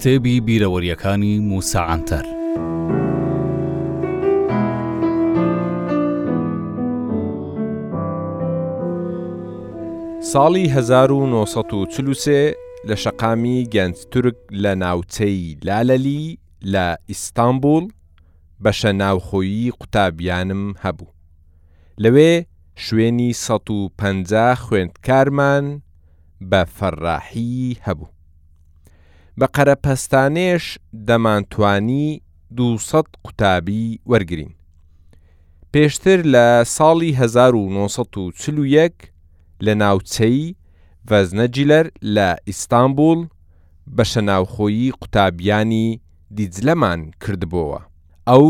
کتێبی بیرەوەریەکانی موسا عەنتەر ساڵی 1940 لە شەقامی گەنج تورک لە ناوچەی لالەلی لە ئیستانبول بەشە ناوخۆیی قوتابیانم هەبوو لەوێ شوێنی سەد و پەنجا خوێندکارمان بە فەرراحی هەبوو. بە قەرەپەستانێش دەمانتوانی دوو سەد قوتابی وەرگرین. پێشتر لە ساڵی هەزار و نۆ سەد و چل و یەک لە ناوچەی، ڤەزنەجیلەر، لە ئیستانبوڵ، بەشە ناوخۆیی قوتابیانی دیجلەمان کردبۆوە. ئەو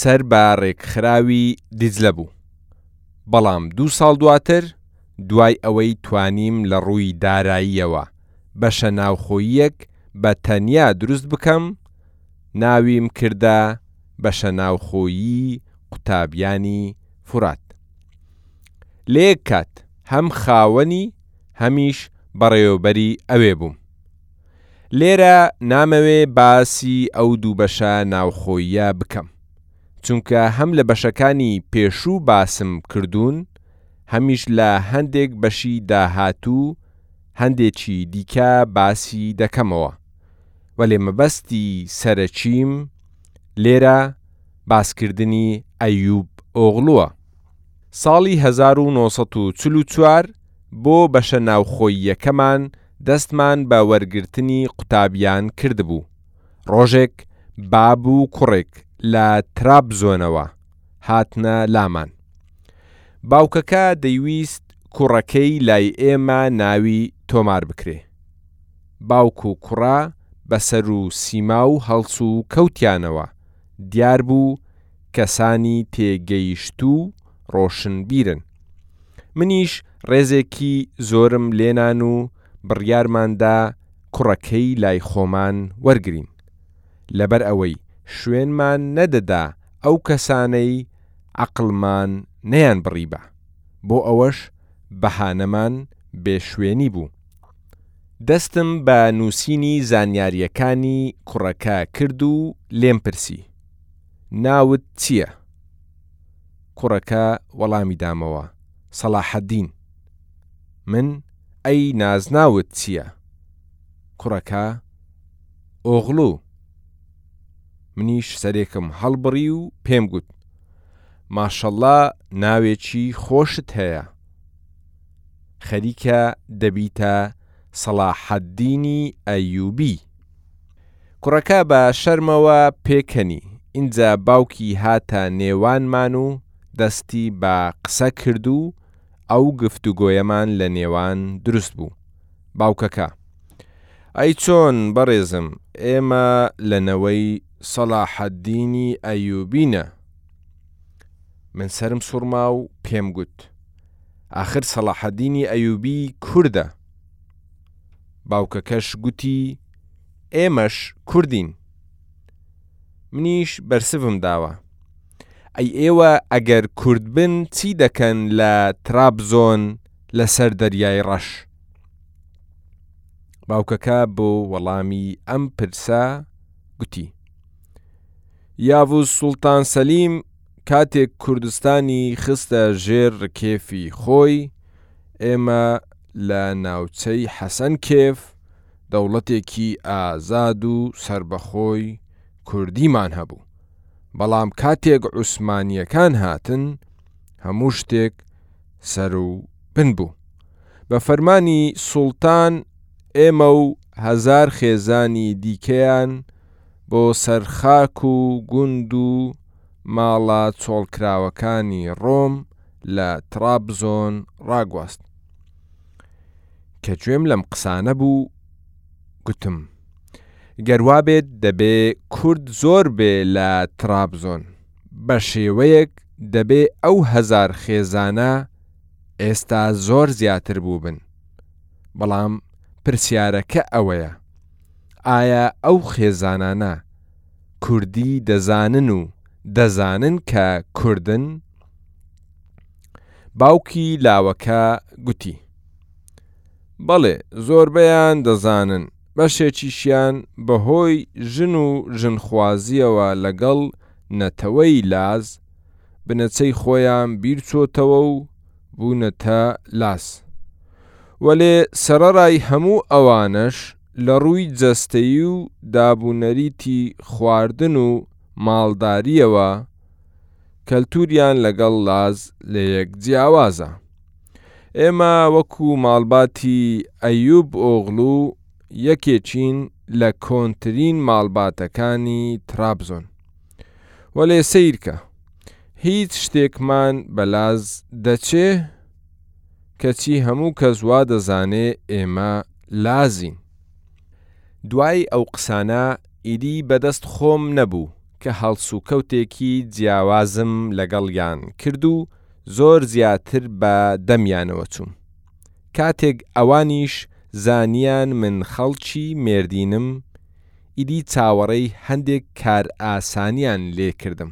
سەر بە رێکخراوی دیجلە بوو. بەڵام دوو ساڵ دواتر دوای ئەوەی توانیم لە ڕووی داراییەوە بەشە ناوخۆییەک بە تەنیا دروست بکەم، ناویم کردە بەشە ناوخۆیی قوتابیانی فورات. لە یەک کات هەم خاوەنی هەمیش بەڕێوەبەری ئەوێ بووم. لێرە نامەوێ باسی ئەو دوو بەشە ناوخۆییە بکەم. چونکە هەم لە بەشەکانی پێشوو باسم کردوون هەمیش لە هەندێک بەشی داهاتوو هەندێکی دیکە باسی دەکەمەوە وەلێ مەبەستی سەرەکیم لێرە باسکردنی ئەیوب ئۆغڵوە ساڵی هەزار و نۆ سەد و چل و چوار بۆ بەشە ناوخۆییەکەمان دەستمان بە وەرگرتنی قوتابیان کردبوو ڕۆژێک باب و کوڕێک لە ترابزۆنەوە هاتنە لامان. باوکەکە دەیویست کوڕەکەی لای ئێمە ناوی تۆمار بکرێ. باوک و کوڕە بە سەر و سیما و هەڵس و کەوتیانەوە دیار بوو کەسانی تێگەیشتوو ڕۆشنبیرن. منیش ڕێزێکی زۆرم لێنان و بڕیارمان دا، کوڕەکەی لای خۆمان وەرگرین، لەبەر ئەوەی شوێنمان نەدەدا ئەو کەسانەی عەقڵمان نەیانبڕیبا، بۆ ئەوەش بەهانەمان بێشوێنی بوو. دەستم بە نووسینی زانیارییەکانی کوڕەکە کرد و لێم پرسی، ناوت چییە؟ کوڕەکە وەڵامی دامەوە، سەڵاحەدین. من، ئەی نازناوت چییە؟ کوڕەکە، ئۆغڵوو. منیش سەرێکم هەڵبڕی و پێم گوت، ماشەڵڵا ناوێکی خۆشت هەیە. خەریکە دەبیتە سەڵاحەددینی ئەیووبی. کوڕەکە بە شەرمەوە پێکەنی، ئینجا باوکی هاتە نێوانمان و دەستی بە قسە کرد و ئەو گفتوگۆیەمان لە نێوان دروست بوو باوکەکە ئەی چۆن بەڕێزم ئێمە لە نەوەی سەڵاحەدینی ئەیوبینە من سەرم سوڕما و پێم گوت ئاخر سەڵاحەدینی ئەیوبی کوردە باوکەکەش گوتی ئێمەش کوردین منیش بەرسڤم داوە. ئەی ئێوە ئەگەر کورد بن چی دەکەن لە ترابزۆن لەسەر دەریای ڕەش؟ باوکەکە بۆ وەڵامی ئەم پرسە گوتی، یاڤوز سوڵتان سەلیم کاتێک کوردستانی خستە ژێر ڕکێفی خۆی، ئێمە لە ناوچەی حەسەن کێف، دەوڵەتێکی ئازاد و سەربەخۆی کوردیمان هەبوو، بەڵام کاتێک عوسمانییەکان هاتن هەموو شتێک سەر و بن بوو. بە فەرمانی سوڵتان ئێمە و هەزار خێزانی دیکەیان بۆ سەر خاک و گوند و ماڵە چۆڵکراوەکانی ڕۆم لە تڕابزۆن ڕاگواست. کە گوێم لەم قسانە بوو گوتم گەر وابێت دەبێ کورد زۆر بێ لە تڕابزۆن بە شێوەیەک دەبێ ئەو هەزار خێزانە ئێستا زۆر زیاتر بووبن بەڵام پرسیارەکە ئەوەیە ئایا ئەو خێزانانە کوردی دەزانن و دەزانن کە کوردن؟ باوکی لاوەکە گوتی، بەڵێ زۆربەیان دەزانن، بەشێکیشیان بەهۆی ژن و ژنخوازییەوە لەگەڵ نەتەوەی لاز، بنەچەی خۆیان بیرچۆتەوە و بوونەتە لاس. وەلێ سەرەڕای هەموو ئەوانەش لە ڕووی جەستەیی و دابونەریتی خواردن و ماڵدارییەوە، کەلتوریان لەگەڵ لاز لەیەک جیاوازە ئێمە وەکو ماڵباتی ئەیوب ئۆغڵو یەکێکین لە کۆنترین ماڵباتەکانی ترابزۆن وەلێ سەیرکە هیچ شتێکمان بەلاز دەچێ کەچی هەموو کەس وا دەزانێ ئێمە لازین. دوای ئەو قسانە ئیدی بەدەست خۆم نەبوو کە هەڵسوکەوتێکی جیاوازم لەگەڵیان کرد و زۆر زیاتر بە دەمیانەوە چووم. کاتێک ئەوانیش زانیان من خەڵکی مێردینم، ئیدی چاوەڕێی هەندێک کارئاسانیان لێ کردم.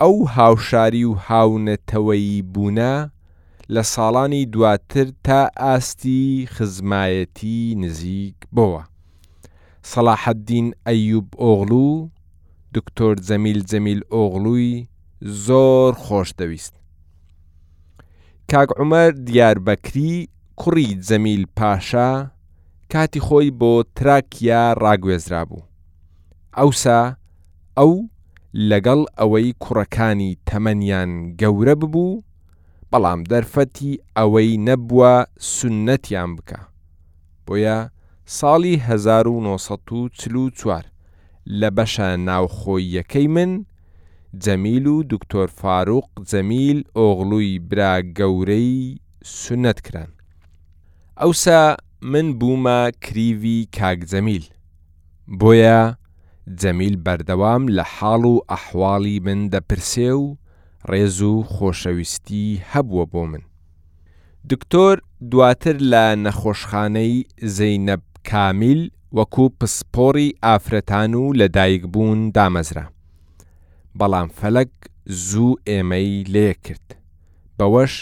ئەو هاوشاری و هاونەتەوەیی بوونە لە ساڵانی دواتر تا ئاستی خزمایەتی نزیک بۆوە. سەڵاحەدین ئەیوب ئۆغڵو و دکتۆر جەمیل جەمیل ئۆغڵوی زۆر خۆش دەویست کاک عومەر دیار بەکری کوڕی جەمیل پاشا کاتی خۆی بۆ تراکیا ڕاگوێزرابوو ئەوسا ئەو لەگەڵ ئەوەی کوڕەکانی تەمەنیان گەورە ببوو بەڵام دەرفەتی ئەوەی نەبووە سوننەتیان بکا بۆیە ساڵی هەزار و نۆ سەد و چل و چوار لە بەشە ناوخۆییەکەی من، جەمیل و دکتۆر فاروق جەمیل ئۆغڵوی برا گەورەی سونەت کران. ئەوسا من بوومە کریڤی کاک جەمیل. بۆیە جەمیل بەردەوام لە حاڵ و ئەحواڵی من دەپرسێ و ڕێز و خۆشەویستی هەبووە بۆ من. دکتۆر دواتر لە نەخۆشخانەی زەینەب کامیل وەکو پسپۆڕی ئافرەتان و لەدایکبوون دامەزرا، بەڵام فەلەک زوو ئێمەی لەیەک کرد، بەوەش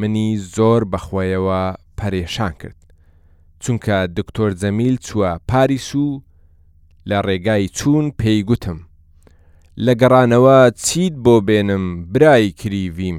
منی زۆر بەخۆیەوە پەرێشان کرد، چونکە دکتۆر جەمیل چووە پاریس و لە ڕێگای چوون پێی گوتم، لە گەڕانەوە چیت بۆ بێنم برای کریڤیم؟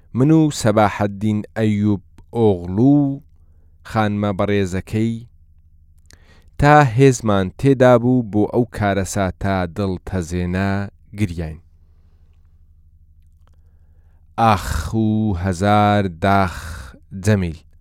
من و سەباحەدین ئەیوب ئۆغڵو و خانمە بەڕێزەکەی، تا هێزمان تێدابوو بۆ ئەو کارەساتە دڵتەزێنە گریاین. ئاخ و هەزار داخ جەمیل.